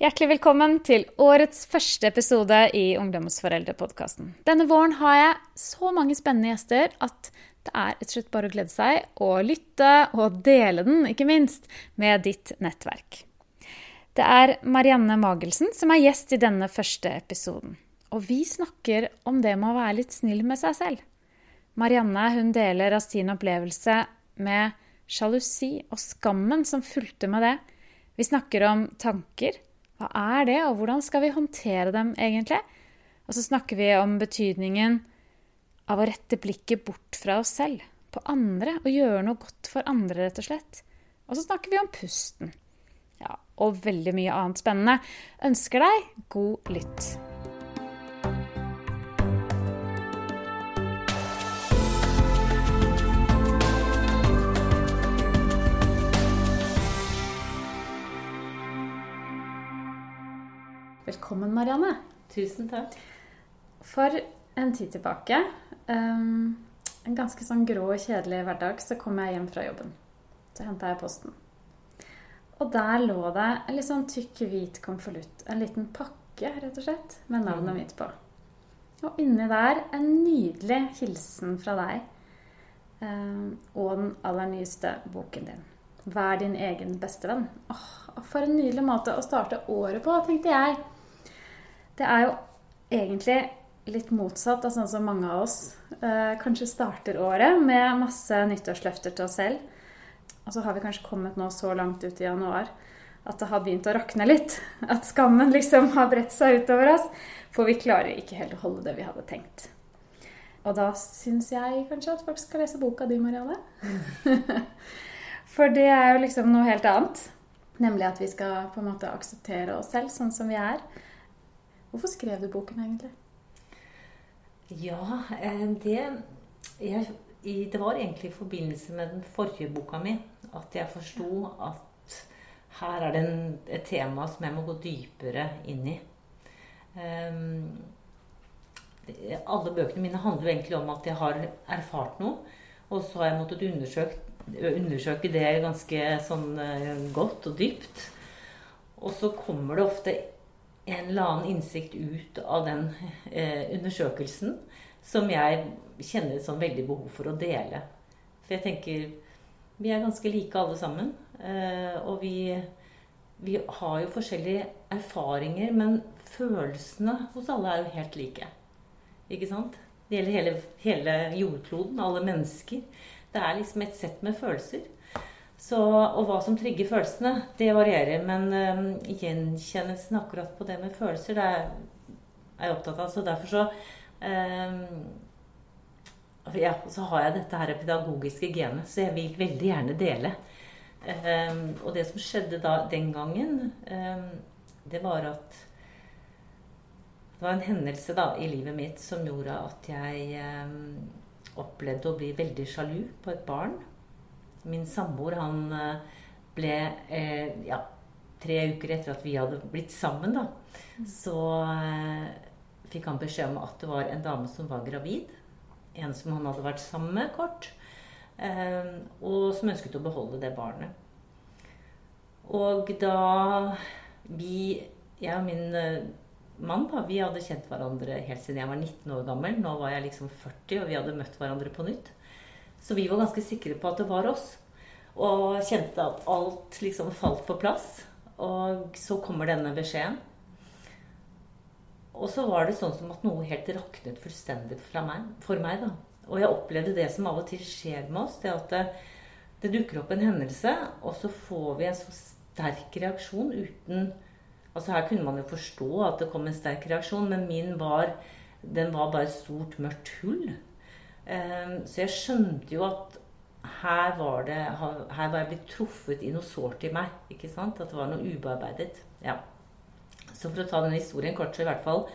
Hjertelig velkommen til årets første episode i Ungdomsforeldrepodkasten. Denne våren har jeg så mange spennende gjester at det er rett og slett bare å glede seg og lytte og dele den, ikke minst, med ditt nettverk. Det er Marianne Magelsen som er gjest i denne første episoden. Og vi snakker om det med å være litt snill med seg selv. Marianne hun deler av sin opplevelse med sjalusi og skammen som fulgte med det. Vi snakker om tanker hva er det, og hvordan skal vi håndtere dem egentlig? Og så snakker vi om betydningen av å rette blikket bort fra oss selv, på andre, og gjøre noe godt for andre, rett og slett. Og så snakker vi om pusten. Ja, og veldig mye annet spennende. Ønsker deg god lytt. Velkommen, Marianne. Tusen takk. For en tid tilbake, um, en ganske sånn grå og kjedelig hverdag, så kom jeg hjem fra jobben. Så henta jeg posten. Og der lå det en litt sånn tykk, hvit konvolutt. En liten pakke, rett og slett, med navnet mitt på. Og inni der en nydelig hilsen fra deg um, og den aller nyeste boken din. Vær din egen bestevenn. Åh, for en nydelig måte å starte året på, tenkte jeg. Det er jo egentlig litt motsatt av sånn som mange av oss eh, kanskje starter året med masse nyttårsløfter til oss selv. Og så har vi kanskje kommet nå så langt ut i januar at det har begynt å rakne litt. At skammen liksom har bredt seg utover oss. For vi klarer ikke helt å holde det vi hadde tenkt. Og da syns jeg kanskje at folk skal lese boka di, Marianne. For det er jo liksom noe helt annet. Nemlig at vi skal på en måte akseptere oss selv sånn som vi er. Hvorfor skrev du boken egentlig? Ja, eh, det, jeg, det var egentlig i forbindelse med den forrige boka mi at jeg forsto at her er det en, et tema som jeg må gå dypere inn i. Um, alle bøkene mine handler jo egentlig om at jeg har erfart noe. Og så har jeg måttet undersøke, undersøke det ganske sånn uh, godt og dypt. Og så kommer det ofte en eller annen innsikt ut av den eh, undersøkelsen som jeg kjenner et sånn veldig behov for å dele. For jeg tenker vi er ganske like alle sammen. Eh, og vi, vi, har jo forskjellige erfaringer, men følelsene hos alle er jo helt like. Ikke sant? Det gjelder hele, hele jordkloden, alle mennesker. Det er liksom et sett med følelser. Så, og hva som trigger følelsene, det varierer. Men um, gjenkjennelsen akkurat på det med følelser, det er, jeg opptatt av. Så derfor så um, ja, så har jeg dette her pedagogiske genet, så jeg vil veldig gjerne dele. Um, og det som skjedde da, den gangen, det var at det var en hendelse da, i livet mitt som gjorde at jeg opplevde å bli veldig sjalu på et barn. Min samboer, han eh, ble eh, ja, tre uker etter at vi hadde blitt sammen, da, så eh, fikk han beskjed om at det var en dame som var gravid. En som han hadde vært sammen med kort. Eh, og som ønsket å beholde det barnet. Og da vi, jeg og min eh, mann, da, vi hadde kjent hverandre helt siden jeg var 19 år gammel. Nå var jeg liksom 40, og vi hadde møtt hverandre på nytt. Så vi var ganske sikre på at det var oss. Og kjente at alt liksom falt på plass. Og så kommer denne beskjeden. Og så var det sånn som at noe helt raknet fullstendig meg, for meg. da. Og jeg opplevde det som av og til skjer med oss. Det at det, det dukker opp en hendelse, og så får vi en så sterk reaksjon uten Altså Her kunne man jo forstå at det kom en sterk reaksjon, men min var den var bare et stort, mørkt hull. Ehm, så jeg skjønte jo at her var, det, her var jeg blitt truffet i noe sårt i meg. ikke sant? At det var noe ubearbeidet. Ja. Så for å ta denne historien kort, så i hvert fall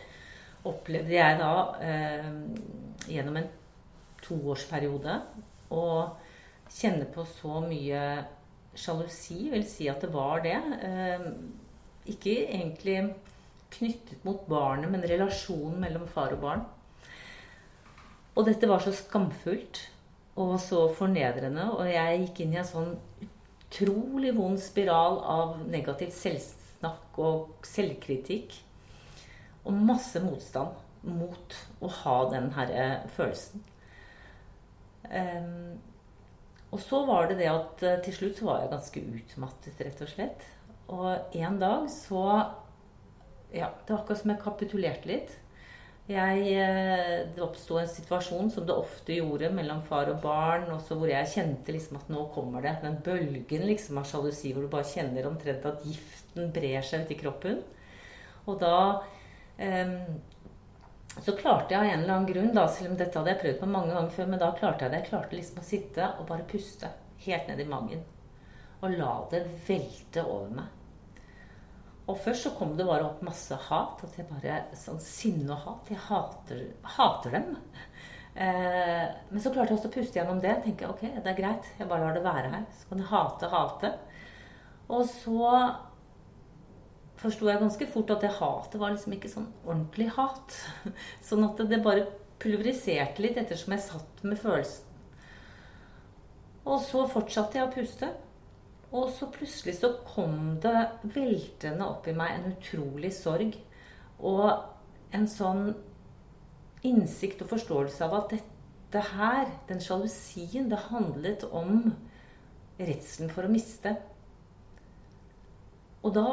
opplevde jeg da eh, gjennom en toårsperiode å kjenne på så mye sjalusi, vil si at det var det. Eh, ikke egentlig knyttet mot barnet, men relasjonen mellom far og barn. Og dette var så skamfullt og så fornedrende. Og jeg gikk inn i en sånn utrolig vond spiral av negativt selvsnakk og selvkritikk. Og masse motstand mot å ha den herre følelsen. Um, og så var det det at uh, til slutt så var jeg ganske utmattet, rett og slett. Og en dag så Ja, det var akkurat som jeg kapitulerte litt. Jeg, uh, det oppsto en situasjon som det ofte gjorde mellom far og barn, hvor jeg kjente liksom at nå kommer det. Den bølgen liksom av sjalusi hvor du bare kjenner omtrent at giften brer seg ut i kroppen. Og da um, så klarte jeg av en eller annen grunn, da, selv om dette hadde jeg prøvd på mange ganger før, men da klarte jeg det. Jeg klarte liksom å sitte og bare puste helt ned i magen. Og la det velte over meg. Og først så kom det bare opp masse hat. At jeg bare, sånn Sinne og hat. Jeg hater, hater dem. Eh, men så klarte jeg også å puste gjennom det. Tenke ok, det er greit. Jeg bare lar det være her. Så kan jeg hate, hate. Og så forsto jeg ganske fort at det hatet var liksom ikke sånn ordentlig hat. Sånn at det bare pulveriserte litt ettersom jeg satt med følelsen. Og så fortsatte jeg å puste. Og så plutselig så kom det veltende opp i meg en utrolig sorg. Og en sånn innsikt og forståelse av at dette her, den sjalusien, det handlet om redselen for å miste. Og da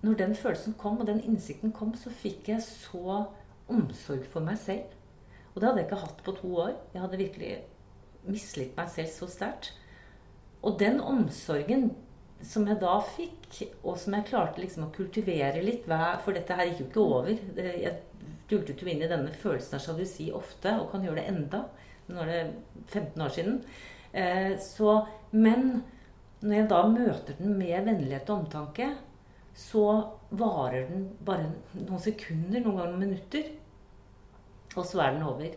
når den følelsen kom, og den innsikten kom, så fikk jeg så omsorg for meg selv. Og det hadde jeg ikke hatt på to år. Jeg hadde virkelig mislikt meg selv så sterkt. Og den omsorgen som jeg da fikk, og som jeg klarte liksom å kultivere litt For dette her gikk jo ikke over. Jeg dultet jo inn i denne følelsen av sjalusi ofte, og kan gjøre det enda. Nå er det 15 år siden. Eh, så, men når jeg da møter den med vennlighet og omtanke, så varer den bare noen sekunder, noen ganger noen minutter. Og så er den over.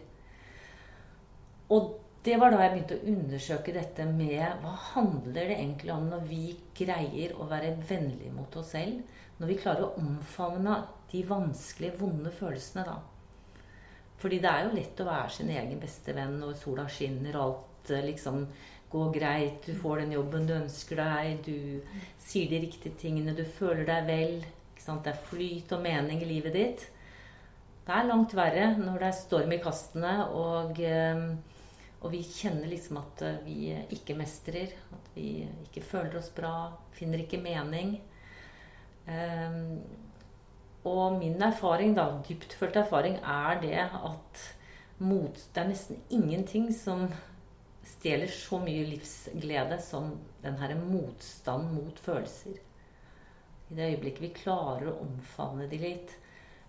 Og det var da jeg begynte å undersøke dette med hva handler det egentlig om når vi greier å være vennlige mot oss selv? Når vi klarer å omfavne de vanskelige, vonde følelsene, da. Fordi det er jo lett å være sin egen beste venn når sola skinner og alt eh, liksom går greit, du får den jobben du ønsker deg, du sier de riktige tingene, du føler deg vel. Det er flyt og mening i livet ditt. Det er langt verre når det er storm i kastene, og, eh, og vi kjenner liksom at eh, vi ikke mestrer. At vi ikke føler oss bra, finner ikke mening. Um, og min erfaring, da, dyptfølt erfaring, er det at mot, det er nesten ingenting som stjeler så mye livsglede som den herre motstand mot følelser. I det øyeblikket vi klarer å omfavne de litt,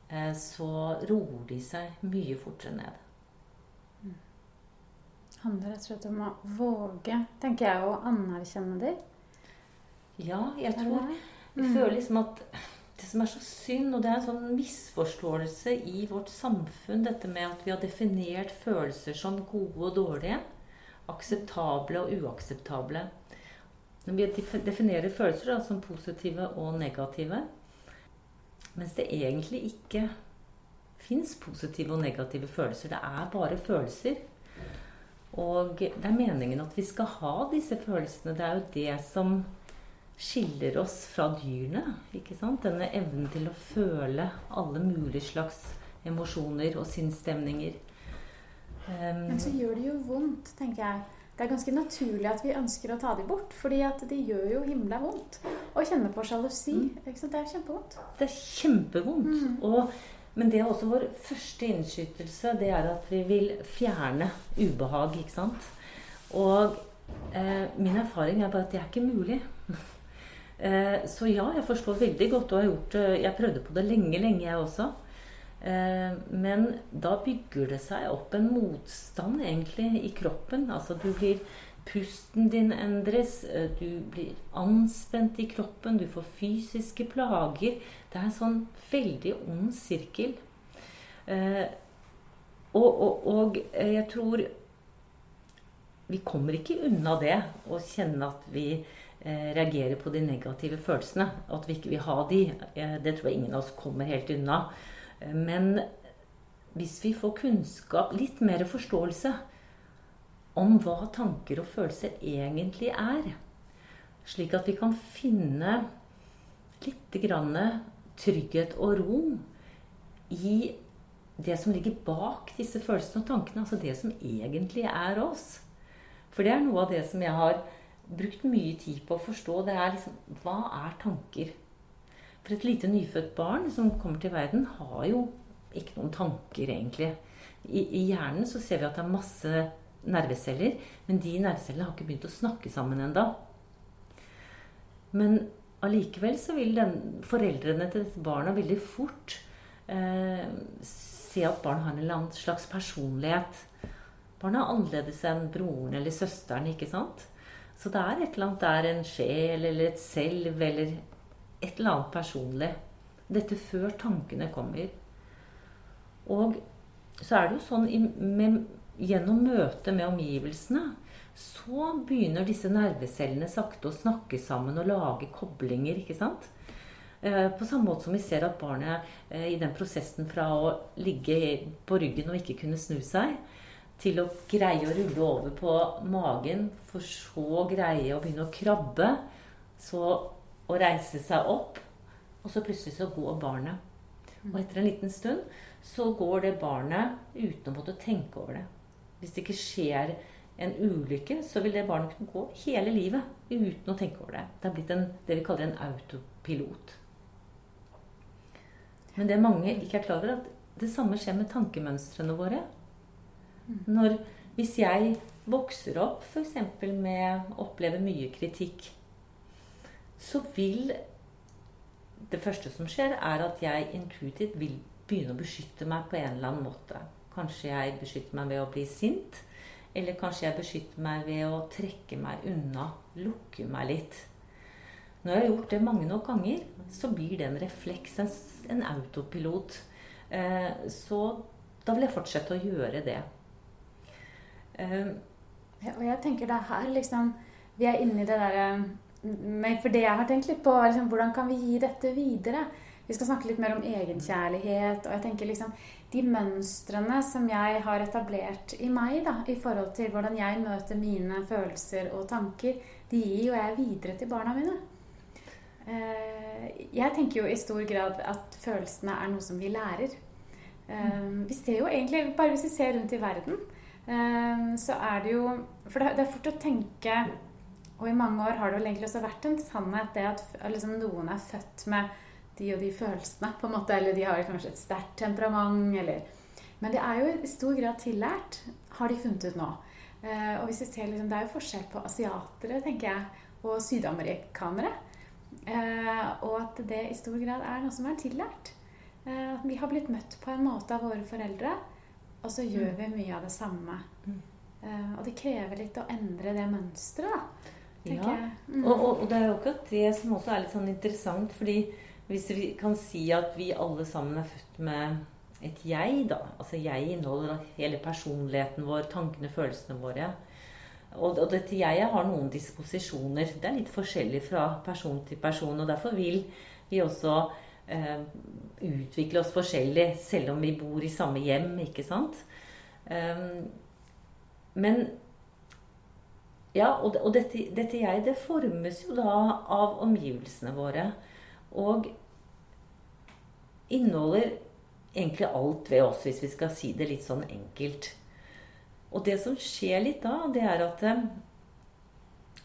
eh, så roer de seg mye fortere ned. Handler rett og slett om å våge, tenker jeg, å anerkjenne dem. Ja, jeg tror Jeg føler mm. liksom at det som er så synd, og det er en sånn misforståelse i vårt samfunn, dette med at vi har definert følelser som gode og dårlige akseptable og uakseptable. Når vi definerer følelser da, som positive og negative, mens det egentlig ikke fins positive og negative følelser. Det er bare følelser. Og det er meningen at vi skal ha disse følelsene. Det er jo det som skiller oss fra dyrene. ikke sant? Denne evnen til å føle alle mulige slags emosjoner og sinnsstemninger. Um, Men så gjør det jo vondt, tenker jeg. Det er ganske naturlig at vi ønsker å ta dem bort, fordi at det gjør jo himla vondt å kjenne på sjalusi. Mm. Det er kjempevondt. Det er kjempevondt. Mm. Og, men det er også vår første innskytelse. Det er at vi vil fjerne ubehag, ikke sant. Og eh, min erfaring er bare at det er ikke mulig. eh, så ja, jeg forstår veldig godt og har gjort Jeg prøvde på det lenge, lenge, jeg også. Eh, men da bygger det seg opp en motstand egentlig i kroppen. Altså du blir Pusten din endres, eh, du blir anspent i kroppen, du får fysiske plager. Det er en sånn veldig ond sirkel. Eh, og, og, og jeg tror vi kommer ikke unna det å kjenne at vi reagerer på de negative følelsene. At vi ikke vil ha de. Det tror jeg ingen av oss kommer helt unna. Men hvis vi får kunnskap, litt mer forståelse om hva tanker og følelser egentlig er, slik at vi kan finne litt grann trygghet og ro i det som ligger bak disse følelsene og tankene. Altså det som egentlig er oss. For det er noe av det som jeg har brukt mye tid på å forstå. Det er liksom Hva er tanker? For et lite nyfødt barn som kommer til verden, har jo ikke noen tanker, egentlig. I, I, hjernen så ser vi at det er masse nerveceller, men de nervecellene har ikke begynt å snakke sammen enda. Men allikevel så vil den, foreldrene til dette barna veldig fort eh, se at barn har en eller annen slags personlighet. Barn er annerledes enn broren eller søsteren, ikke sant? Så det er et eller annet der, en sjel eller et selv eller et eller annet personlig. Dette før tankene kommer. Og så er det jo sånn med, gjennom møtet med omgivelsene så begynner disse nervecellene sakte å snakke sammen og lage koblinger. ikke sant? Eh, på samme måte som vi ser at barnet eh, i den prosessen fra å ligge på ryggen og ikke kunne snu seg, til å greie å rulle over på magen, for så å greie å begynne å krabbe, så å reise seg opp, og så plutselig så går barnet. Og etter en liten stund så går det barnet uten å måtte tenke over det. Hvis det ikke skjer en ulykke, så vil det barnet kunne gå hele livet uten å tenke over det. Det er blitt en, det vi kaller en autopilot. Men det mange ikke er klar over, at det samme skjer med tankemønstrene våre. Når, hvis jeg vokser opp f.eks. med å oppleve mye kritikk, så vil det første som skjer, er at jeg intuitivt vil begynne å beskytte meg på en eller annen måte. Kanskje jeg beskytter meg ved å bli sint. Eller kanskje jeg beskytter meg ved å trekke meg unna, lukke meg litt. Når jeg har gjort det mange nok ganger, så blir det en refleks, en, autopilot. Eh, så da vil jeg fortsette å gjøre det. Eh, og jeg tenker det her liksom Vi er inne i det derre eh, For det jeg har tenkt litt på, liksom, hvordan kan vi gi dette videre? Vi skal snakke litt mer om egenkjærlighet. Og jeg tenker liksom de mønstrene som jeg har etablert i meg da, i forhold til hvordan jeg møter mine følelser og tanker, de gir jo jeg videre til barna mine. Eh, jeg tenker jo i stor grad at følelsene er noe som vi lærer. Eh, vi ser jo egentlig, Bare hvis vi ser rundt i verden, eh, så er det jo For det er fort å tenke Og i mange år har det vel egentlig også vært en sannhet det at liksom noen er født med de og de følelsene, på en måte, eller de har kanskje et sterkt temperament, eller Men det er jo i stor grad tillært, har de funnet ut nå. Og hvis vi ser liksom, Det er jo forskjell på asiatere, tenker jeg, og sydamerikanere. Eh, og at det i stor grad er noe som er tillært. Eh, vi har blitt møtt på en måte av våre foreldre, og så gjør mm. vi mye av det samme. Mm. Eh, og det krever litt å endre det mønsteret, Ja. Mm. Og, og, og, det er jo akkurat det som også er litt sånn interessant. fordi hvis vi kan si at vi alle sammen er født med et jeg, da Altså jeg inneholder hele personligheten vår, tankene, følelsene våre. Og, dette jeget har noen disposisjoner. Det er litt forskjellig fra person til person. Og derfor vil vi også eh, utvikle oss forskjellig, selv om vi bor i samme hjem, ikke sant? Um, men Ja, og, og dette, dette jeg, det formes jo da av omgivelsene våre. Og inneholder egentlig alt ved oss, hvis vi skal si det litt sånn enkelt. Og det som skjer litt da, det er at eh,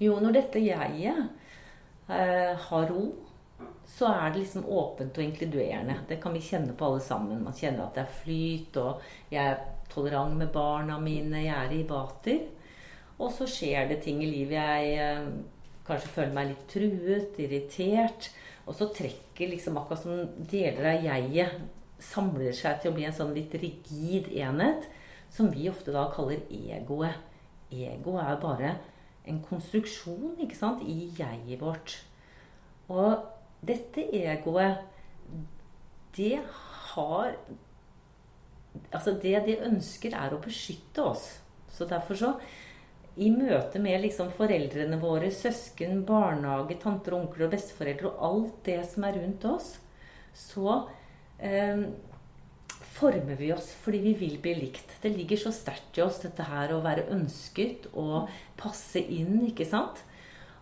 jo, når dette jeget eh, har ro, så er det liksom åpent og inkluderende. Det kan vi kjenne på alle sammen. Man kjenner at det er flyt, og jeg er tolerant med barna mine, jeg er i vater. Og så skjer det ting i livet. Jeg eh, kanskje føler meg litt truet, irritert. Og så trekker liksom akkurat som deler av jeget samler seg til å bli en sånn litt rigid enhet som vi ofte da kaller egoet. Ego er bare en konstruksjon ikke sant, i jeget vårt. Og dette egoet, det har Altså, det de ønsker, er å beskytte oss. Så derfor så i møte med liksom foreldrene våre, søsken, barnehage, tanter, onkler og besteforeldre og alt det som er rundt oss, så eh, former vi oss fordi vi vil bli likt. Det ligger så sterkt i oss, dette her å være ønsket og passe inn, ikke sant?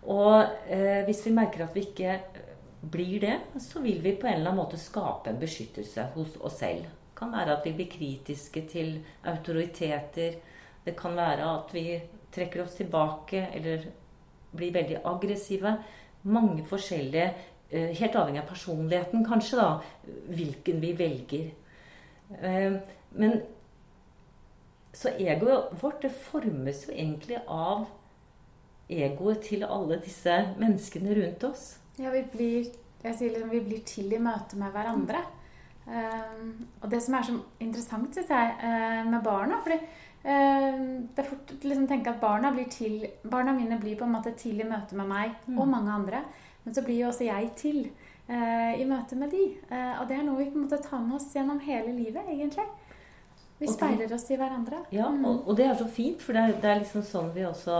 Og eh, hvis vi merker at vi ikke blir det, så vil vi på en eller annen måte skape en beskyttelse hos oss selv. Det kan være at vi blir kritiske til autoriteter. Det kan være at vi trekker oss tilbake eller blir veldig aggressive. Mange forskjellige eh, Helt avhengig av personligheten, kanskje, da. Hvilken vi velger. Eh, men så egoet vårt det formes jo egentlig av egoet til alle disse menneskene rundt oss. Ja, vi blir, jeg sier liksom, vi blir til i møte med hverandre. Um, og det som er så interessant, syns jeg, uh, med barna fordi Det er fort liksom tenke at barna, blir til, barna mine blir på en måte til i møte med meg mm. og mange andre. Men så blir jo også jeg til uh, i møte med de. og det er noe vi på en måte tar med oss gjennom hele livet, egentlig. Vi speiler oss i hverandre. Ja, mm. og, og, det er så fint, for det er, det er liksom sånn vi også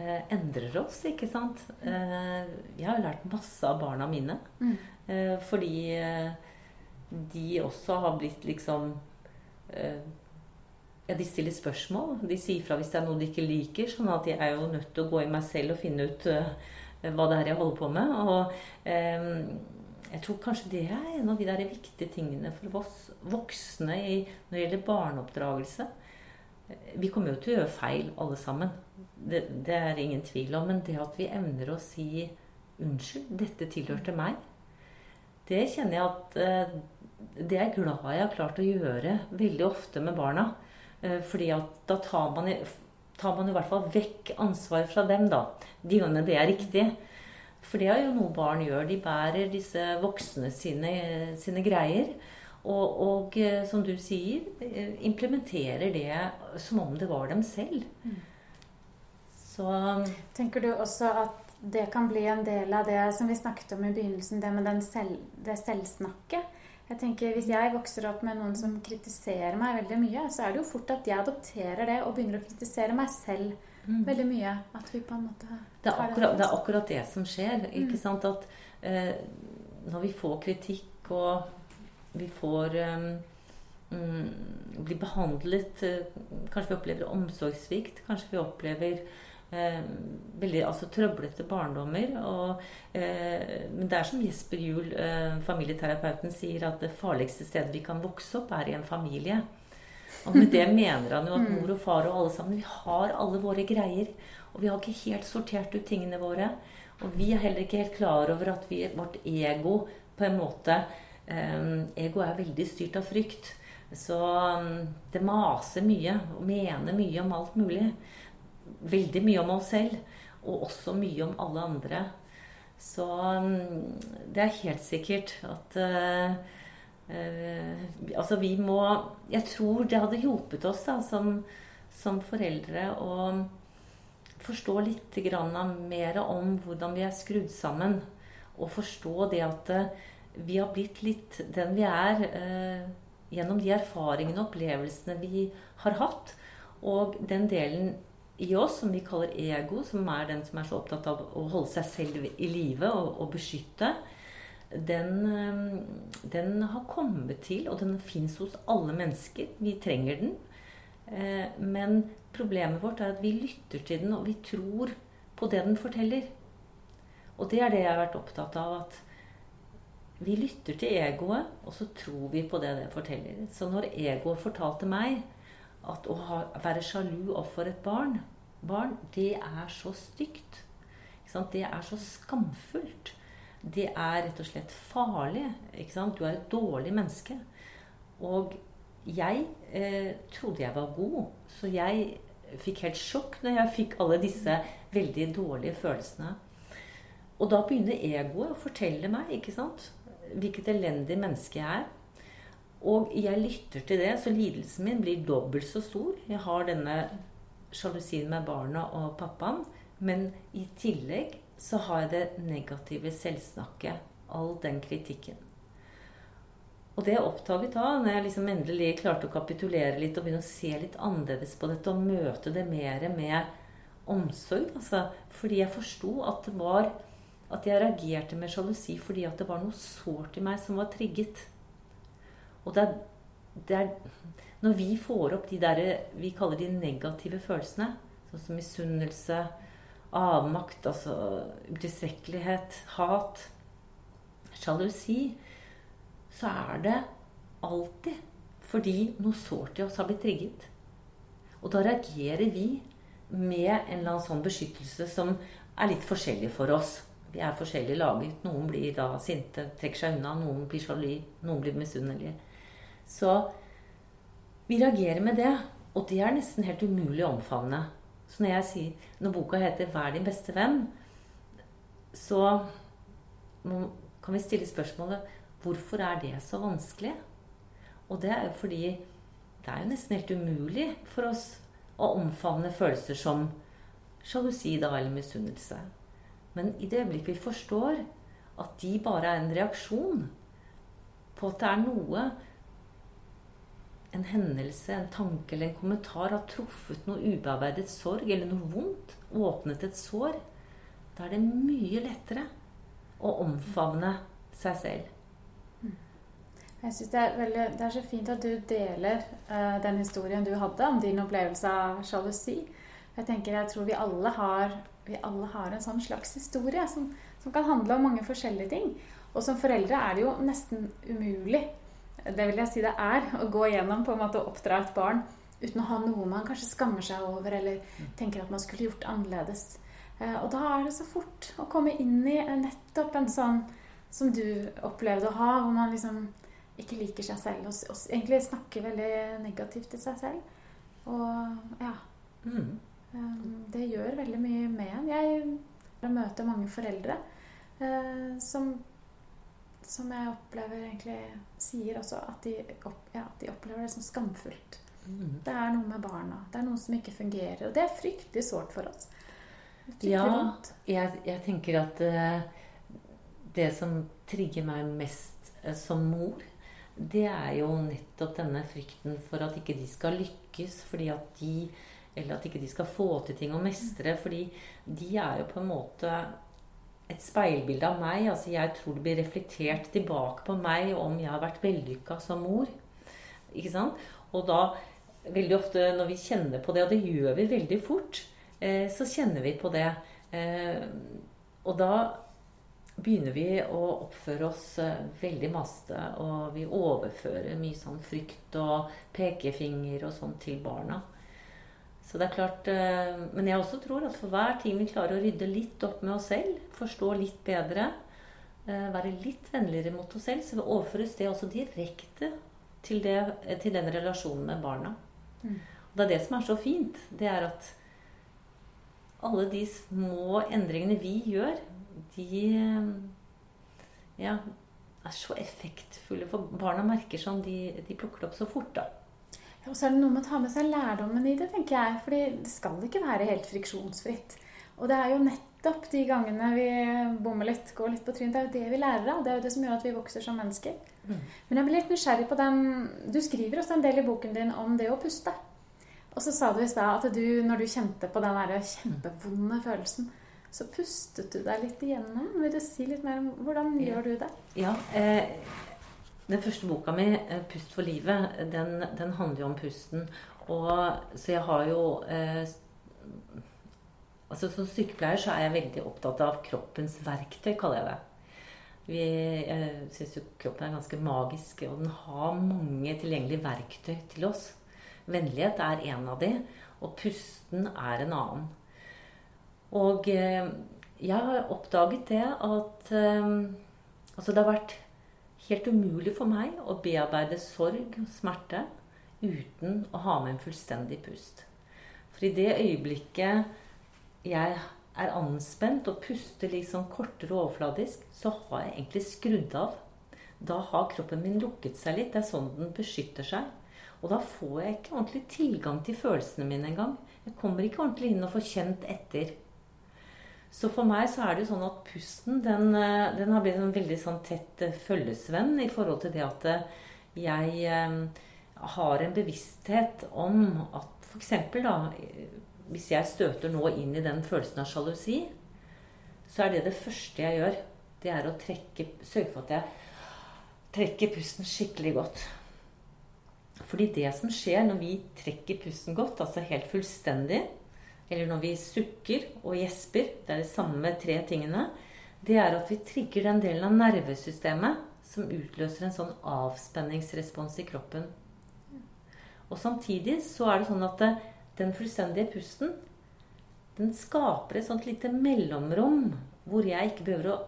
eh, endrer oss, ikke sant? Eh, jeg har jo lært masse av barna mine. Mm. Eh, fordi de også har blitt liksom eh, ja, De stiller spørsmål. De sier fra hvis det er noe de ikke liker. Sånn at jeg er jo nødt til å gå i meg selv og finne ut uh, hva det er jeg holder på med. Og um, jeg tror kanskje det er en av de der viktige tingene for oss voksne i, når det gjelder barneoppdragelse. Vi kommer jo til å gjøre feil, alle sammen. Det, det, er ingen tvil om. Men det at vi evner å si 'unnskyld, dette tilhørte meg', det kjenner jeg at eh, Det er glad jeg har klart å gjøre veldig ofte med barna. Eh, fordi at da tar man, tar man i hvert fall vekk ansvar fra dem, da. De gangene det er riktig. For det er jo noe barn gjør. De bærer disse voksne sine, sine greier. Og, og, eh, som du sier, eh, implementerer det som om det var dem selv. Mm. Så Tenker du også at det kan bli en del av det som vi snakket om i begynnelsen, det med selv, det selvsnakket? Jeg tenker Hvis jeg vokser opp med noen som kritiserer meg veldig mye, så er det jo fort at jeg adopterer det og begynner å kritisere meg selv mm. veldig mye. At vi på en måte det er, akkurat, det er akkurat det som skjer. ikke mm. sant? At eh, når vi får kritikk og vi får um, blir behandlet Kanskje vi opplever omsorgssvikt. Kanskje vi opplever veldig altså, trøblete barndommer. Og, eh, men det er som Jesper Juel, familieterapeuten, sier, at det farligste stedet vi kan vokse opp, er i en familie. Og med det mener han jo at mm. mor og far og alle sammen Vi har alle våre greier. Og vi har ikke helt sortert ut tingene våre. Og vi er heller ikke helt klar over at vi, vårt ego på en måte Ehm, ego er veldig styrt av frykt. Så ehm, det maser mye og mener mye om alt mulig. Veldig mye om oss selv, og også mye om alle andre. Så ehm, det er helt sikkert at uh, uh, Altså, vi må Jeg tror det hadde hjulpet oss da, som, som foreldre å forstå litt mer om hvordan vi er skrudd sammen. Og forstå det at uh, vi har blitt litt den vi er uh, gjennom de erfaringene og opplevelsene vi har hatt. Og den delen i oss som vi kaller ego, som er den som er så opptatt av å holde seg selv i live og, og, beskytte, den, eh, den, har kommet til, og den fins hos alle mennesker. Vi trenger den. Eh, men problemet vårt er at vi lytter til den, og vi tror på det den forteller. Og det er det jeg har vært opptatt av. at vi lytter til egoet, og så tror vi på det det forteller. Så når egoet fortalte meg at å ha, være sjalu overfor et barn, barn, det er så stygt. Det er så skamfullt. Det er rett og slett farlig. Du er et dårlig menneske. Og jeg eh, trodde jeg var god, så jeg fikk helt sjokk når jeg fikk alle disse veldig dårlige følelsene. Og da begynner egoet å fortelle meg ikke sant? hvilket elendig menneske jeg er. Og jeg lytter til det, så lidelsen min blir dobbelt så stor. Jeg har denne sjalusien med barna og pappaen. Men i tillegg så har jeg det negative selvsnakket. All den kritikken. Og det jeg oppdaget da, når jeg liksom endelig klarte å kapitulere litt og begynne å se litt annerledes på dette og møte det mer med omsorg altså, Fordi jeg forsto at det var at jeg reagerte med sjalusi fordi at det var noe sårt i meg som var trigget. Og det er, det er Når vi får opp de der vi kaller de negative følelsene, sånn som misunnelse, avmakt, altså utilstrekkelighet, hat sjalusi, så er det alltid fordi noe sårt i oss har blitt trigget. Og da reagerer vi med en eller annen sånn beskyttelse som er litt forskjellig for oss. Vi er forskjellig laget. Noen blir da sinte, trekker seg unna. Noen blir sjalu. Noen blir misunnelige. Så vi reagerer med det. Og det er nesten helt umulig å omfavne. Så når jeg sier, når boka heter 'Vær din beste venn', så kan vi stille spørsmålet hvorfor er det så vanskelig? Og det er jo fordi det er jo nesten helt umulig for oss å omfavne følelser som sjalusi da, eller misunnelse. Men i det øyeblikk vi forstår at de bare er en reaksjon på at det er noe en hendelse, en tanke eller en kommentar har truffet noe ubearbeidet sorg eller noe vondt, åpnet et sår, da er det mye lettere å omfavne seg selv. Jeg synes det er, veldig, det er så fint at du deler uh, den historien du hadde om din opplevelse av sjalusi. Jeg tenker, jeg tror vi alle har, vi alle har en sånn slags historie som, som, kan handle om mange forskjellige ting. Og som foreldre er det jo nesten umulig det vil jeg si det er å gå gjennom på en måte å oppdra et barn uten å ha noe man kanskje skammer seg over eller tenker at man skulle gjort annerledes. Uh, og da er det så fort å komme inn i nettopp en sånn som du opplevde å ha, hvor man liksom ikke liker seg selv og, og egentlig snakker veldig negativt til seg selv. Og ja mm. um, Det gjør veldig mye med en. Jeg møter mange foreldre som, som jeg opplever egentlig sier også at de, opp, ja, de opplever det som skamfullt. Mm. Det er noe med barna. Det er noe som ikke fungerer. Og det er fryktelig sårt for oss. Ja, jeg, jeg, tenker at uh, det som trigger meg mest uh, som mor, det er jo nettopp denne frykten for at ikke de skal lykkes fordi at de Eller at ikke de skal få til ting og mestre. Fordi de er jo på en måte et speilbilde av meg. altså Jeg tror det blir reflektert tilbake på meg om jeg har vært vellykka som mor. Ikke sant? Og da veldig ofte når vi kjenner på det, og det gjør vi veldig fort, eh, så kjenner vi på det. Eh, og da begynner vi å oppføre oss eh, veldig maste, og vi overfører mye sånn frykt og pekefinger og sånn til barna. Så det er klart, eh, Men jeg også tror at for hver ting vi klarer å rydde litt opp med oss selv, forstå litt bedre, eh, være litt vennligere mot oss selv, så overføres det også direkte til, det, til den relasjonen med barna. Mm. Og det er det som er så fint. Det er at alle de små endringene vi gjør, de ja, er så effektfulle. For barna merker sånn, de, de plukker det opp så fort. da. Og så er det noe med å ta med seg lærdommen i det, tenker jeg. fordi det skal ikke være helt friksjonsfritt. Og det er jo nettopp de gangene vi bommer litt, går litt på trynet, det er jo det vi lærer av. Det er jo det som gjør at vi vokser som mennesker. Mm. Men jeg blir litt nysgjerrig på den Du skriver også en del i boken din om det å puste. Og så sa du i stad at du, når du kjente på den der kjempevonde følelsen, så pustet du deg litt igjennom. Vil du si litt mer om hvordan gjør du det? Ja, eh, Den første boka mi, eh, 'Pust for livet', den, den handler jo om pusten. Og, så jeg har jo eh, altså Som sykepleier så er jeg veldig opptatt av kroppens verktøy, kaller jeg det. Vi, jeg syns jo kroppen er ganske magisk, og den har mange tilgjengelige verktøy til oss. Vennlighet er en av de, og pusten er en annen. Og eh, jeg har oppdaget det at eh, altså det har vært helt umulig for meg å bearbeide sorg og smerte uten å ha med en fullstendig pust. For i det øyeblikket jeg er anspent og puster liksom kortere og overfladisk, så har jeg egentlig skrudd av. Da har kroppen min lukket seg litt. Det er sånn den beskytter seg. Og da får jeg ikke ordentlig tilgang til følelsene mine engang. Jeg kommer ikke ordentlig inn og får kjent etter. Så for meg så er det jo sånn at pusten den, eh, den har blitt en veldig sånn tett eh, følgesvenn i forhold til det at eh, jeg har en bevissthet om at f.eks. da Hvis jeg støter nå inn i den følelsen av sjalusi, så er det det første jeg gjør. Det er å trekke, sørge for at jeg trekker pusten skikkelig godt. Fordi det som skjer når vi trekker pusten godt, altså helt fullstendig, eller når vi sukker og gjesper, det er de samme tre tingene, det er at vi trigger den delen av nervesystemet som utløser en sånn avspenningsrespons i kroppen. Og samtidig så er det sånn at den fullstendige pusten den skaper et sånt lite mellomrom hvor jeg ikke behøver å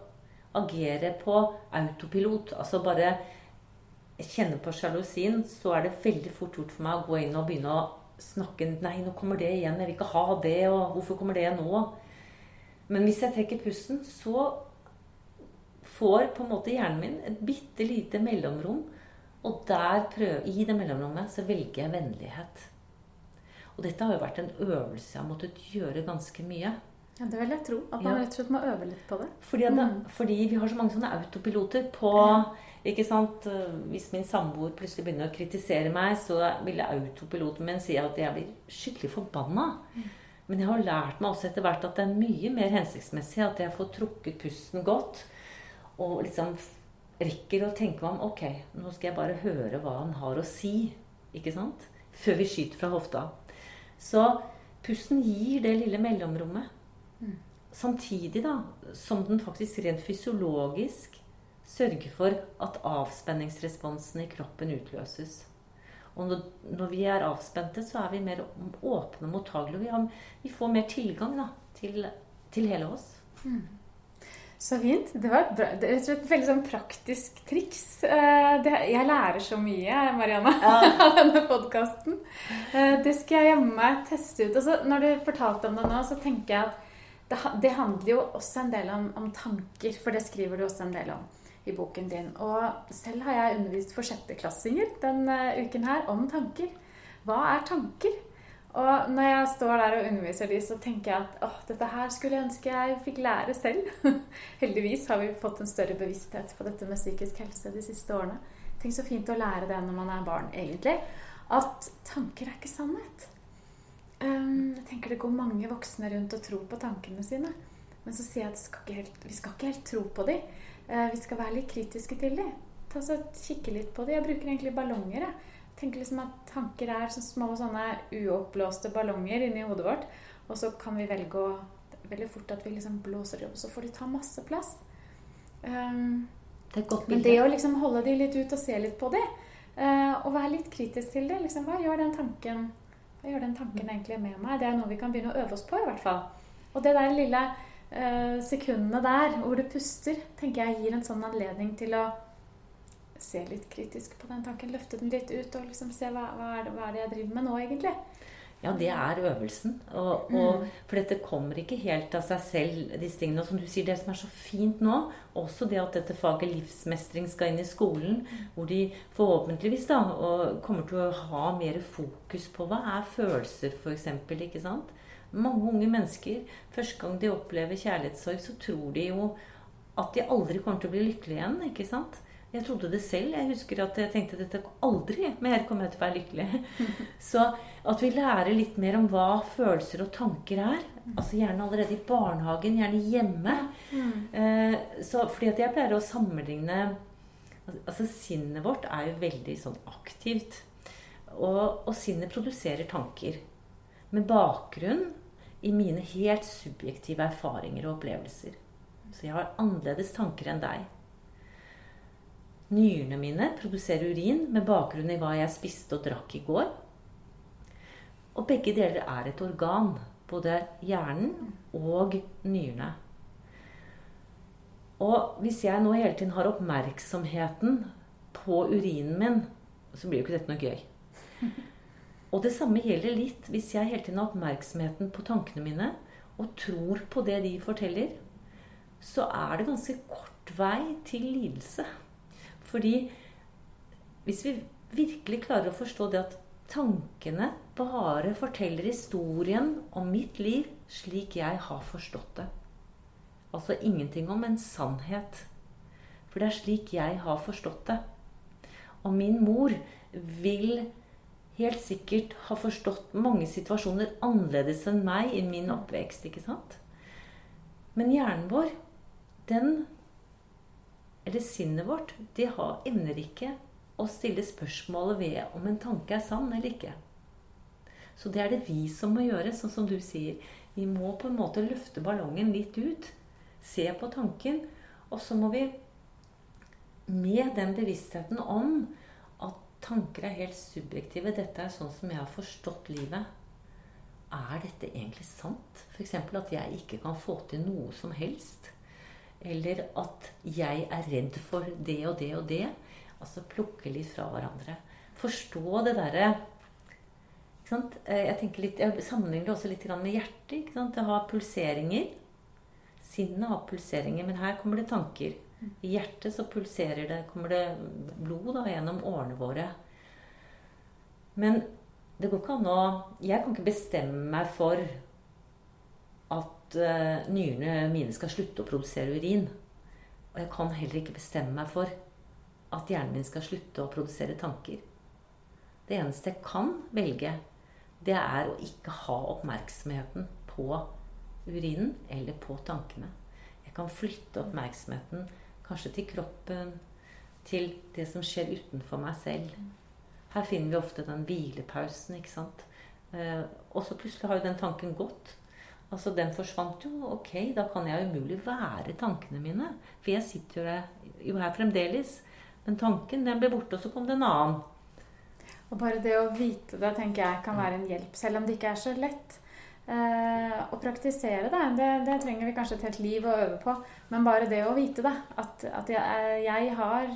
agere på autopilot. Altså bare kjenne på sjalusien, så er det veldig fort gjort for meg å gå inn og begynne å snakke Nei, nå kommer det igjen. Jeg vil ikke ha det. Og hvorfor kommer det nå? Men hvis jeg trekker pusten, så får på en måte hjernen min et bitte lite mellomrom. Og der prøver, i det mellomrommet så velger jeg vennlighet. Og dette har jo vært en øvelse jeg har måttet gjøre ganske mye. Ja, Det vil jeg tro. At man Ja. rett og slett må øve litt på det. Fordi, det, Mm. fordi vi har så mange sånne autopiloter på ikke sant? Hvis min samboer plutselig begynner å kritisere meg, så vil autopiloten min si at jeg blir skikkelig forbanna. Men jeg har lært meg også etter hvert at det er mye mer hensiktsmessig at jeg får trukket pusten godt. Og liksom rekker å tenke meg om Ok, nå skal jeg bare høre hva han har å si. Ikke sant? Før vi skyter fra hofta. Så pusten gir det lille mellomrommet. Samtidig da, som den faktisk rent fysiologisk sørger for at avspenningsresponsen i kroppen utløses. Og når, vi er avspente, så er vi mer åpne og mottagelige. Vi, vi får mer tilgang da, til, til hele oss. Så fint. Det var bra, det er et veldig sånn praktisk triks. Eh, Det, jeg lærer så mye, Marianne, av denne podkasten. Det skal jeg hjemme meg teste ut. Altså, når du fortalte om det nå, så tenker jeg at det, det handler jo også en del om, om tanker. For det skriver du også en del om i boken din. Og selv har jeg undervist for sjetteklassinger denne uken her om tanker. Hva er tanker? Og når jeg står der og underviser de, så tenker jeg at åh, dette her skulle jeg ønske jeg fikk lære selv. Heldigvis har vi fått en større bevissthet på dette med psykisk helse de siste årene. Tenk så fint å lære det når man er barn, egentlig. At tanker er ikke sannhet. Um, jeg tenker det går mange voksne rundt og tror på tankene sine. Men så sier jeg at skal helt, vi skal ikke helt tro på dem. Eh, vi skal være litt kritiske til dem. Ta så Kikke litt på dem. Jeg bruker egentlig ballonger. Jeg tenker liksom at tanker er så små sånne uoppblåste ballonger inni hodet vårt. Og så kan vi velge å Veldig fort at vi liksom blåser dem opp, så får de ta masse plass. Um, Det er et godt men det å liksom holde de litt ut og se litt på de, uh, og være litt kritisk til det liksom, Hva gjør den tanken Hva gjør den tanken egentlig med meg? Det er noe vi kan begynne å øve oss på, i hvert fall. Og det der lille sekundene der hvor du puster, tenker jeg gir en sånn anledning til å se litt kritisk på den tanken. Løfte den litt ut og liksom se hva, hva, er det, hva er det jeg driver med nå, egentlig. Ja, det er øvelsen. Og, og, for dette kommer ikke helt av seg selv, disse tingene. Og som du sier, det som er så fint nå, også det at dette faget livsmestring skal inn i skolen, hvor de forhåpentligvis da, kommer til å ha mer fokus på hva er følelser, f.eks. Ikke sant? Mange unge mennesker, første gang de opplever kjærlighetssorg, så tror de jo at de aldri kommer til å bli lykkelige igjen. ikke sant? Jeg trodde det selv. Jeg husker at jeg tenkte dette aldri mer kommer jeg til å være lykkelig. Så at vi lærer litt mer om hva følelser og tanker er. Altså Gjerne allerede i barnehagen, gjerne hjemme. Eh, så, fordi at jeg pleier å sammenligne Altså Sinnet vårt er jo veldig sånn aktivt. Og, og sinnet produserer tanker. Med bakgrunn i mine helt subjektive erfaringer og opplevelser. Så jeg har annerledes tanker enn deg. Nyrene mine produserer urin med bakgrunn i hva jeg spiste og drakk i går. Og begge deler er et organ. Både hjernen og nyrene. Og hvis jeg nå hele tiden har oppmerksomheten på urinen min, så blir jo ikke dette noe gøy. Og det samme gjelder litt hvis jeg hele tiden har oppmerksomheten på tankene mine og tror på det de forteller, så er det ganske kort vei til lidelse. Fordi hvis vi virkelig klarer å forstå det at tankene bare forteller historien om mitt liv slik jeg har forstått det. Altså ingenting om en sannhet. For det er slik jeg har forstått det. Og min mor vil helt sikkert har forstått mange situasjoner annerledes enn meg i min oppvekst. ikke sant? Men hjernen vår, den Eller sinnet vårt, de har, evner ikke å stille spørsmålet ved om en tanke er sann eller ikke. Så det er det vi som må gjøre, sånn som du sier. Vi må på en måte løfte ballongen litt ut. Se på tanken. Og så må vi med den bevisstheten om tanker er helt subjektive Dette er sånn som jeg har forstått livet. Er dette egentlig sant? F.eks. at jeg ikke kan få til noe som helst. Eller at jeg er redd for det og det og det. Altså plukke litt fra hverandre. Forstå det derre jeg, litt, jeg sammenligner det også litt med hjertet. Det har pulseringer. Sinnet har pulseringer, men her kommer det tanker. I hjertet så pulserer det, kommer det blod da, gjennom årene våre. Men det går ikke an å Jeg kan ikke bestemme meg for at uh, nyrene mine skal slutte å produsere urin. Og jeg kan heller ikke bestemme meg for at hjernen min skal slutte å produsere tanker. Det eneste jeg kan velge, det er å ikke ha oppmerksomheten på urinen eller på tankene. Jeg kan flytte oppmerksomheten kanskje til kroppen, til det som skjer utenfor meg selv. Her finner vi ofte den hvilepausen, ikke sant. Eh, og så plutselig har jo den tanken gått. Altså, Den forsvant jo. Ok, da kan jeg umulig være tankene mine. For jeg sitter jo her fremdeles. Men tanken den ble borte, og så kom det en annen. Og bare det å vite det tenker jeg kan være en hjelp, selv om det ikke er så lett. Eh, å praktisere det, det, det, trenger vi kanskje et helt liv å øve på. Men bare det å vite det, at, at jeg, jeg, har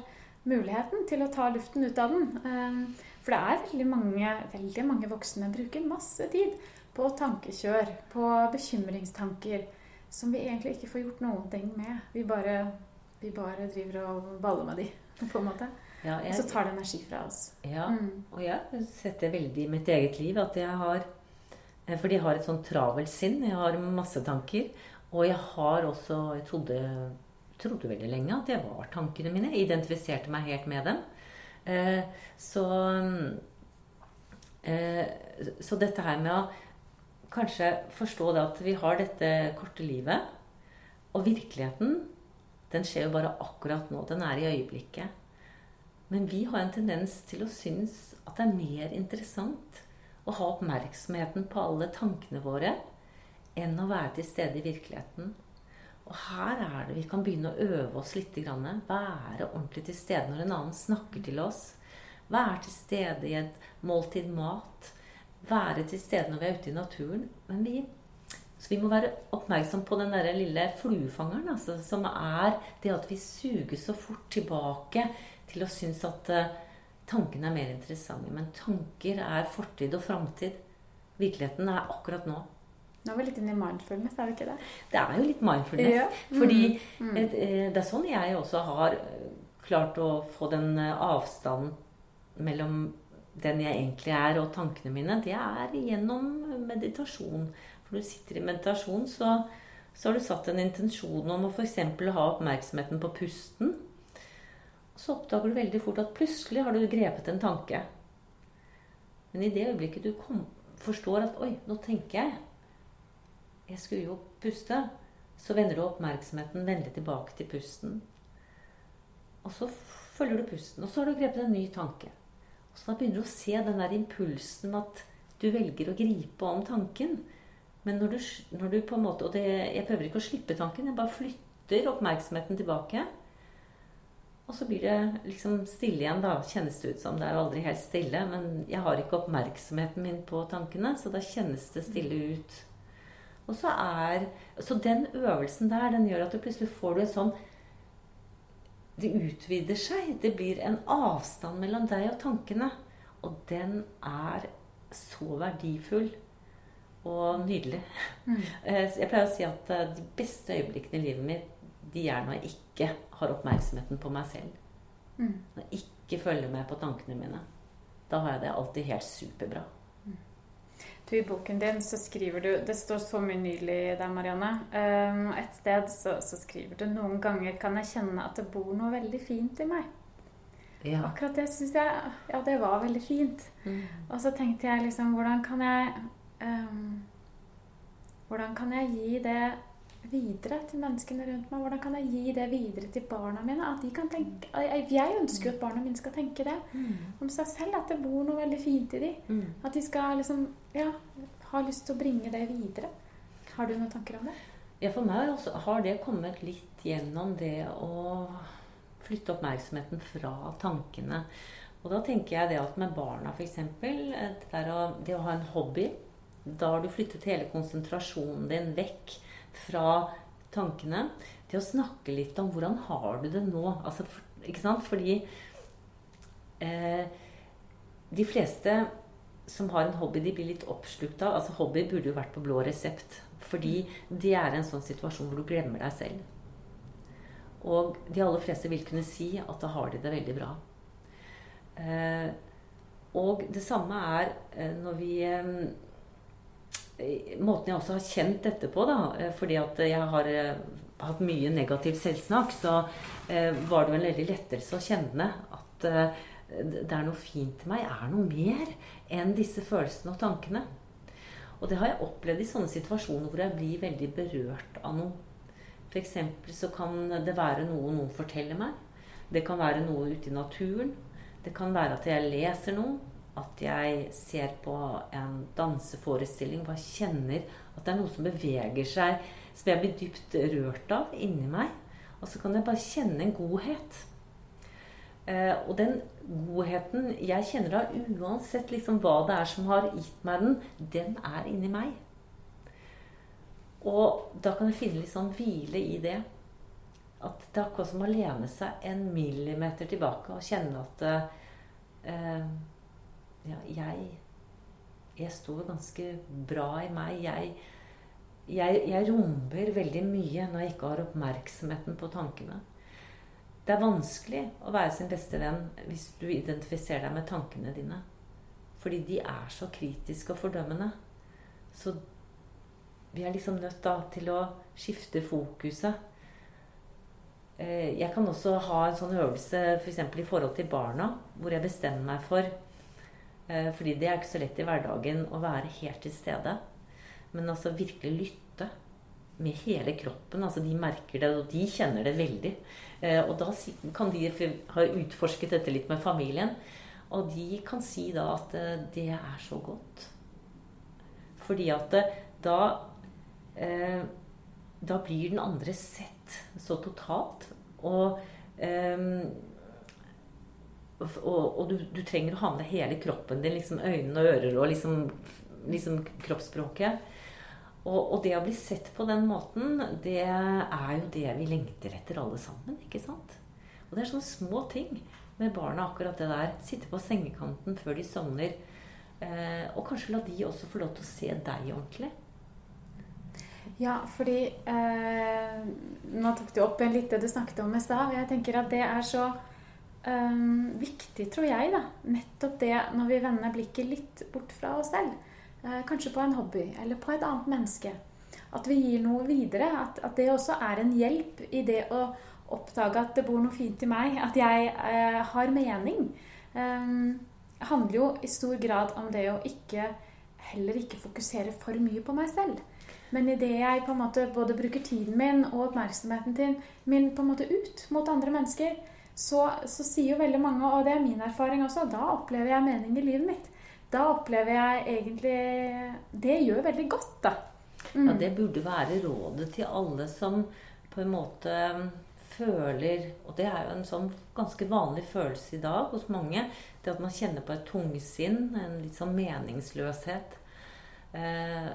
muligheten til å ta luften ut av den. Eh, for det er veldig mange, veldig mange voksne bruker masse tid på tankekjør, på bekymringstanker, som vi egentlig ikke får gjort noen ting med. Vi bare, vi bare driver og baller med de, på en måte. Ja, jeg, og så tar det energi fra oss. Ja, mm. og jeg setter veldig i mitt eget liv. at jeg har eh, Fordi jeg har et sånn travelt sinn. Jeg har masse tanker. Og jeg har også Jeg trodde, trodde veldig lenge at jeg var tankene mine. Jeg identifiserte meg helt med dem. Eh, så eh, Så dette her med å kanskje forstå det at vi har dette korte livet. Og virkeligheten, den skjer jo bare akkurat nå. Den er i øyeblikket. Men vi har en tendens til å synes at det er mer interessant å ha oppmerksomheten på alle tankene våre enn å være til stede i virkeligheten. Og her er det vi kan begynne å øve oss litt. Være ordentlig til stede når en annen snakker til oss. Være til stede i et måltid mat. Være til stede når vi er ute i naturen. Men vi, så vi må være oppmerksom på den der lille fluefangeren, altså, som er det at vi suger så fort tilbake til å synes at uh, tankene er mer interessante. Men tanker er fortid og framtid. Virkeligheten er akkurat nå. Nå er vi litt inne i mindfulness, er vi ikke det? Det er jo litt mindfulness. Ja. Mm. Fordi mm. Mm. det er sånn jeg også har eh, klart å få den avstanden mellom den jeg egentlig er, og tankene mine. Det er gjennom meditasjon. For du sitter i meditasjon, så, så har du satt en intensjon om å f.eks. ha oppmerksomheten på pusten så oppdager du veldig fort at plutselig har du grepet en tanke. Men i det øyeblikket du kom, forstår at 'oi, nå tenker jeg', jeg skulle jo puste, så vender du oppmerksomheten veldig tilbake til pusten. Og så følger du pusten, og så har du grepet en ny tanke. Og så da begynner du å se den der impulsen med at du velger å gripe om tanken. Men når du, når du på en måte Og det, jeg prøver ikke å slippe tanken, jeg bare flytter oppmerksomheten tilbake. Og så blir det liksom stille igjen, da. Kjennes det ut som. Det er aldri helt stille. Men jeg har ikke oppmerksomheten min på tankene, så da kjennes det stille ut. Og så er Så den øvelsen der, den gjør at du plutselig får du et sånn Det utvider seg. Det blir en avstand mellom deg og tankene. Og den er så verdifull og nydelig. Mm. Eh, jeg pleier å si at eh, de beste øyeblikkene i livet mitt de er når jeg ikke har oppmerksomheten på meg selv. Mm. Når jeg ikke følger med på tankene mine. Da har jeg det alltid helt superbra. Mm. Du, I boken din så skriver du Det står så mye nydelig der, Marianne. Um, et sted så, så, skriver du noen ganger kan jeg kjenne at det bor noe veldig fint i meg. Ja. Akkurat det syns jeg Ja, det var veldig fint. Mm. Og så tenkte jeg liksom Hvordan kan jeg um, Hvordan kan jeg gi det videre til menneskene rundt meg? Hvordan kan jeg gi det videre til barna mine? At de kan tenke, jeg ønsker jo at barna mine skal tenke det mm. om seg selv. At det bor noe veldig fint i dem. Mm. At de skal liksom ja, ha lyst til å bringe det videre. Har du noen tanker om det? Ja, for meg også, har det kommet litt gjennom det å flytte oppmerksomheten fra tankene. Og da tenker jeg det at med barna f.eks. Det, det å ha en hobby Da har du flyttet hele konsentrasjonen din vekk fra tankene. til å snakke litt om hvordan har du det nå. Altså, ikke sant? Fordi eh, de fleste som har en hobby, de blir litt oppslukt av altså Hobby burde jo vært på blå resept. Fordi det er en sånn situasjon hvor du glemmer deg selv. Og de aller fleste vil kunne si at da har de det veldig bra. Eh, og det samme er eh, når vi eh, Måten jeg også har kjent dette på, da, eh, fordi at jeg har eh, hatt mye negativ selvsnakk, så eh, var det jo en veldig lettelse å kjenne at det er noe fint i meg, er noe mer enn disse følelsene og tankene. Og det har jeg opplevd i sånne situasjoner hvor jeg blir veldig berørt av noe. F.eks. så kan det være noe noen forteller meg. Det kan være noe ute i naturen. Det kan være at jeg leser noe. At jeg ser på en danseforestilling og kjenner at det er noe som beveger seg, som jeg blir dypt rørt av inni meg. Og så kan jeg bare kjenne en godhet. Eh, og den godheten jeg kjenner da, uansett liksom hva det er som har gitt meg den, den er inni meg. Og da kan jeg finne litt sånn hvile i det. At det er akkurat som å lene seg en millimeter tilbake og kjenne at eh, ja, jeg, jeg står ganske bra i meg. Jeg, jeg, jeg rommer veldig mye når jeg ikke har oppmerksomheten på tankene. Det er vanskelig å være sin beste venn hvis du identifiserer deg med tankene dine. Fordi de er så kritiske og fordømmende. Så vi er liksom nødt da til å skifte fokuset. Eh, jeg kan også ha en sånn øvelse f.eks. For i forhold til barna, hvor jeg bestemmer meg for Fordi det er ikke så lett i hverdagen å være helt til stede. Men altså virkelig lytte med hele kroppen. altså De merker det, og de kjenner det veldig. Eh, og da kan de ha utforsket dette litt med familien. Og de kan si da at eh, det er så godt. Fordi at eh, da Da blir den andre sett så totalt. Og, og, og du, du, trenger å ha med deg hele kroppen din, liksom øynene og ører og liksom, liksom kroppsspråket. Og, og, det å bli sett på den måten, det er jo det vi lengter etter alle sammen. ikke sant? Og det er sånne små ting med barna, akkurat det der. Sitte på sengekanten før de sovner. Eh, og kanskje la de også få lov til å se deg ordentlig. Ja, fordi eh, Nå tok du opp litt det du snakket om i stad. Jeg tenker at det er så eh, viktig, tror jeg, da. Nettopp det når vi vender blikket litt bort fra oss selv. Eh, kanskje på en hobby eller på et annet menneske. At vi gir noe videre. At, at, det også er en hjelp i det å oppdage at det bor noe fint i meg. At jeg eh, har mening. Um, handler jo i stor grad om det å ikke, heller ikke fokusere for mye på meg selv. Men idet jeg på en måte både bruker tiden min og oppmerksomheten min på en måte ut mot andre mennesker, så, så sier jo veldig mange, og det er min erfaring også, da opplever jeg mening i livet mitt da opplever jeg egentlig Det gjør veldig godt, da. Mm. Ja, det burde være rådet til alle som på en måte føler Og det er jo en sånn ganske vanlig følelse i dag hos mange. Det at man kjenner på et tungsinn, en litt sånn meningsløshet. Eh,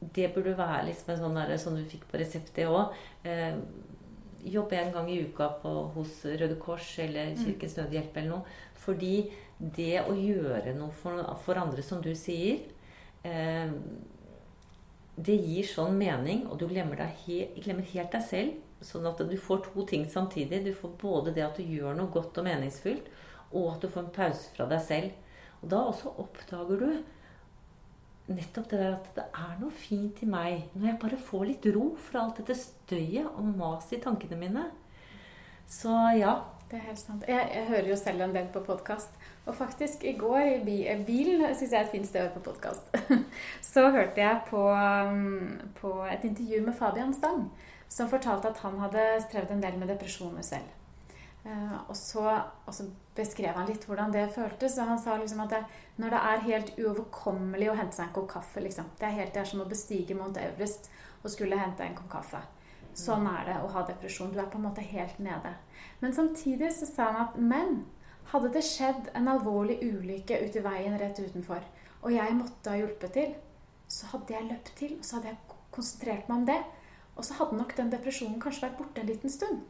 det burde være liksom en sånn derre som du fikk på resept, det òg. Eh, jobbe en gang i uka på, hos Røde Kors eller mm. Kirkens Nødhjelp eller noe. Fordi det å gjøre noe for, for andre, som du sier eh, Det gir sånn mening, og du glemmer, he, glemmer, helt deg selv. Sånn at du får to ting samtidig. Du får både det at du gjør noe godt og meningsfylt, og at du får en pause fra deg selv. Og da også oppdager du nettopp det der at det er noe fint i meg når jeg bare får litt ro fra alt dette støyet og maset i tankene mine. Så ja. Det er helt sant. Jeg, jeg hører jo selv en del på podkast. Og faktisk, i går i bilen bil syns jeg er et fint sted å høre på podkast. Så hørte jeg på, um, på, et intervju med Fabian Stang, som fortalte at han hadde strevd en del med depresjoner selv. Eh, og, så, og, så, beskrev han litt hvordan det føltes. Og han sa liksom at det, når det er helt uoverkommelig å hente seg en kopp kaffe liksom, Det er helt det er som å bestige Mount Everest og skulle hente en kopp kaffe. Sånn er det å ha depresjon. Du er på en måte helt nede. Men samtidig så sa han at men hadde det skjedd en alvorlig ulykke ute i veien rett utenfor, og jeg måtte ha hjulpet til, så hadde jeg løpt til, og så hadde jeg konsentrert meg om det. Og så hadde nok den depresjonen kanskje vært borte en liten stund.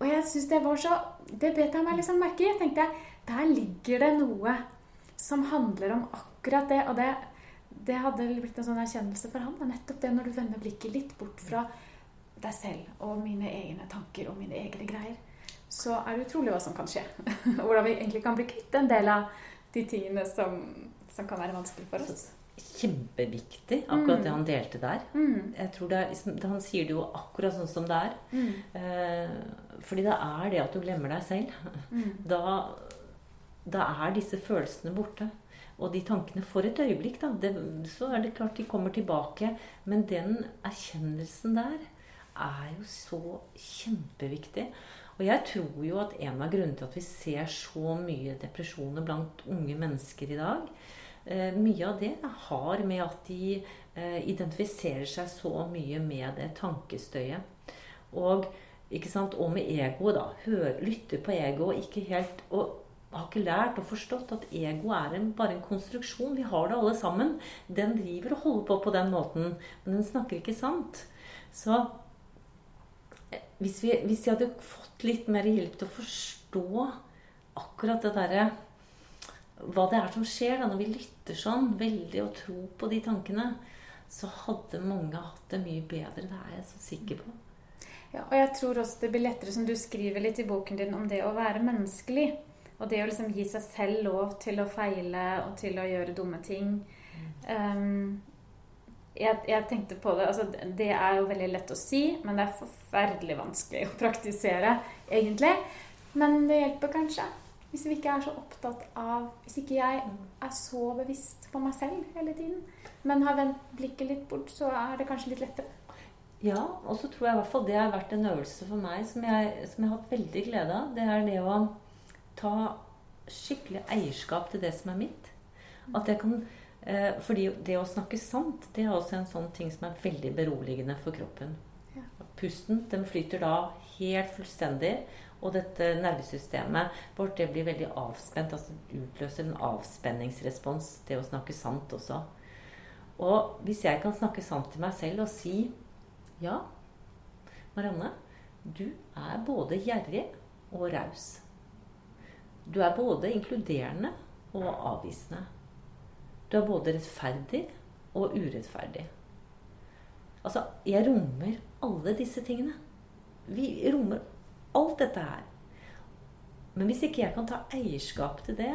Og jeg synes det var så Det bet jeg meg liksom merke i. Jeg tenkte der ligger det noe som handler om akkurat det. Og det, det hadde blitt en sånn erkjennelse for ham. Nettopp det når du vender blikket litt bort fra deg selv og mine egne tanker og mine egne greier, så er det utrolig hva som kan skje. Hvordan vi egentlig kan bli kvitt en del av de tingene som, som kan være vanskelig for oss kjempeviktig, akkurat det mm. han delte der. Mm. Jeg tror det er, liksom, Han sier det jo akkurat sånn som det er. Mm. Eh, fordi det er det at du glemmer deg selv. Da, da, er disse følelsene borte. Og de tankene for et øyeblikk, da, det, så er det klart de kommer tilbake. Men den erkjennelsen der er jo så kjempeviktig. Og jeg tror jo at en av grunnene til at vi ser så mye depresjoner blant unge mennesker i dag, mye av det har med at de eh, identifiserer seg så mye med det tankestøyet. Og, og med ego, da. Hør, lytter på egoet ikke helt og har ikke lært og forstått at ego er en, bare en konstruksjon. Vi har det alle sammen. Den driver og holder på på den måten, men den snakker ikke sant. Så eh, hvis vi, hvis vi hadde fått litt mer hjelp til å forstå akkurat det derre hva det er som skjer da når vi lytter sånn veldig og tror på de tankene, så hadde mange hatt det mye bedre. Det er jeg så sikker på. Ja, og jeg tror også det blir lettere, som du skriver litt i boken din, om det å være menneskelig. Og det å liksom gi seg selv lov til å feile og til å gjøre dumme ting. Um, jeg, jeg, tenkte på det altså Det er jo veldig lett å si, men det er forferdelig vanskelig å praktisere, egentlig. Men det hjelper kanskje. Hvis vi ikke er så opptatt av Hvis ikke jeg er så bevisst på meg selv hele tiden, men har vendt blikket litt bort, så er det kanskje litt lettere. Ja, og så tror jeg i hvert fall det har vært en øvelse for meg som jeg, som jeg har hatt veldig glede av. Det er det å ta skikkelig eierskap til det som er mitt. At jeg kan eh, fordi det å snakke sant, det er også en sånn ting som er veldig beroligende for kroppen. Ja. Pusten den flyter da helt fullstendig. Og dette nervesystemet vårt det blir veldig avspent. altså Utløser en avspenningsrespons, det å snakke sant også. Og hvis jeg kan snakke sant til meg selv og si Ja, Marianne, du er både gjerrig og raus. Du er både inkluderende og avvisende. Du er både rettferdig og urettferdig. Altså, jeg rommer alle disse tingene. Vi rommer alt dette her. Men hvis ikke jeg kan ta eierskap til det,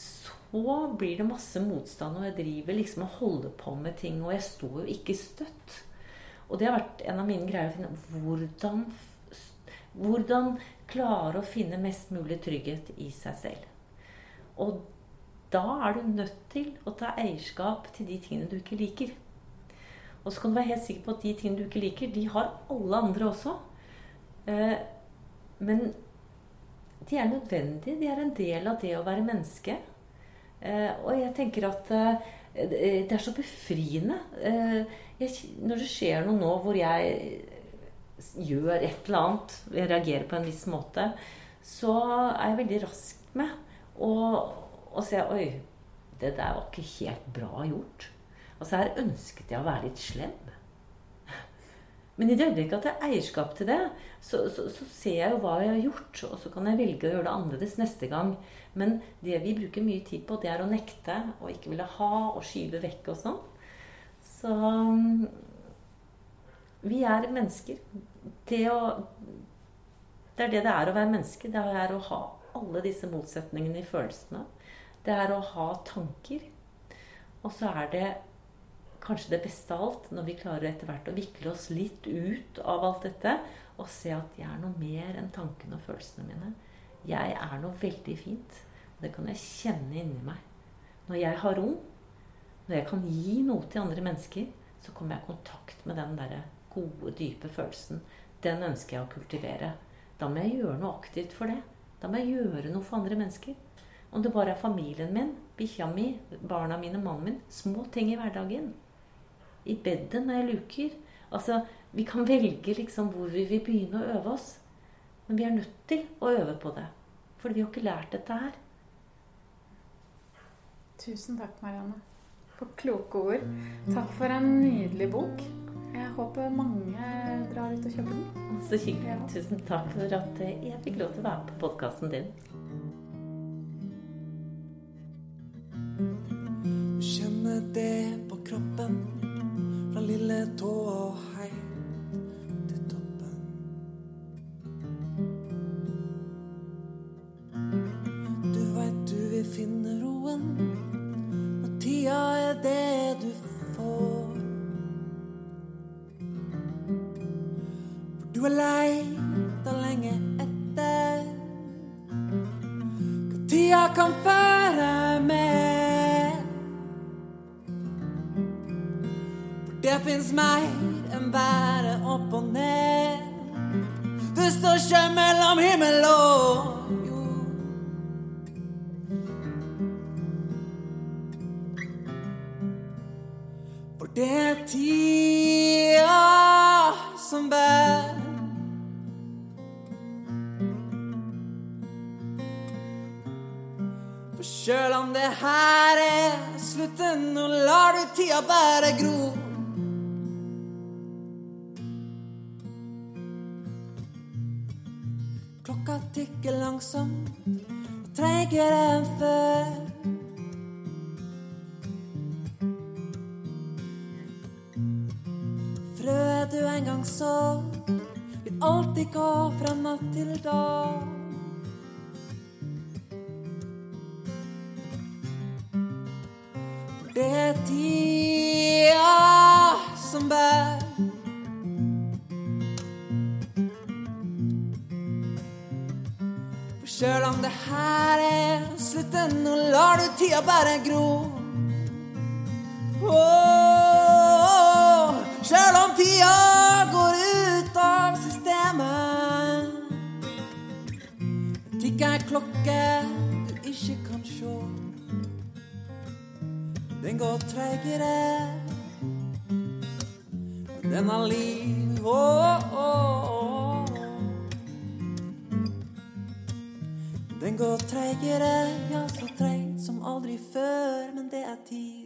så blir det masse motstand, og jeg driver liksom og holder på med ting, og jeg står jo ikke støtt. Og det har vært en av mine greier å finne hvordan, hvordan klare å finne mest mulig trygghet i seg selv. Og da er du nødt til å ta eierskap til de tingene du ikke liker. Og så kan du være helt sikker på at de tingene du ikke liker, de har alle andre også. Eh, men de er nødvendige. De er en del av det å være menneske. Eh, og jeg tenker at eh, det er så befriende. når det skjer noe nå hvor jeg gjør et eller annet, jeg reagerer på en viss måte, så er jeg veldig rask med å se Oi, det der var ikke helt bra gjort. Altså her ønsket jeg å være litt slem. Men i det øyeblikket at jeg har eierskap til det, så, så, så, ser jeg jo hva jeg har gjort. Og så kan jeg velge å gjøre det annerledes neste gang. Men det vi bruker mye tid på, det er å nekte og ikke ville ha og skyve vekk og sånn. Så vi er mennesker. Det, å, det er det det er å være menneske. Det er å ha alle disse motsetningene i følelsene. Det er å ha tanker. Og så er det kanskje det beste av alt når vi klarer etter hvert å vikle oss litt ut av alt dette og se at jeg er noe mer enn tankene og følelsene mine. Jeg er noe veldig fint. Og det kan jeg kjenne inni meg. Når jeg har rom, når jeg kan gi noe til andre mennesker, så kommer jeg i kontakt med den der gode, dype følelsen. Den ønsker jeg å kultivere. da må jeg gjøre noe aktivt for det. Da må jeg gjøre noe for andre mennesker. Om det bare er familien min, bikkja mi, barna mine, mannen min. Små ting i hverdagen. I bedet når jeg luker. Altså, Vi kan velge liksom hvor vi vil begynne å øve oss. Men vi er nødt til å øve på det. For vi har ikke lært dette her. Tusen takk, Marianne, for kloke ord. Takk for en nydelig bok. Jeg håper mange drar ut og kjøper den. Så hyggelig. Ja. Tusen takk for at jeg fikk lov til å være på podkasten din. Du kjenner det på kroppen fra lille tå og helt For du sjøl om det her er slutten, nå lar du tida bare gro. Klokka tikker langsomt og treigere enn før. Frøet du en gang så, vil alltid gå fra natt til dag. Tida som bærer. For sjøl om det her er slutten, nå lar du tida bare gro. Åh, Sjøl om tida går ut av systemet, tikker ei klokke du ikke kan sjå. Den går treigere, men den har liv. Åh. Den går treigere, ja, så treig som aldri før, men det er tid.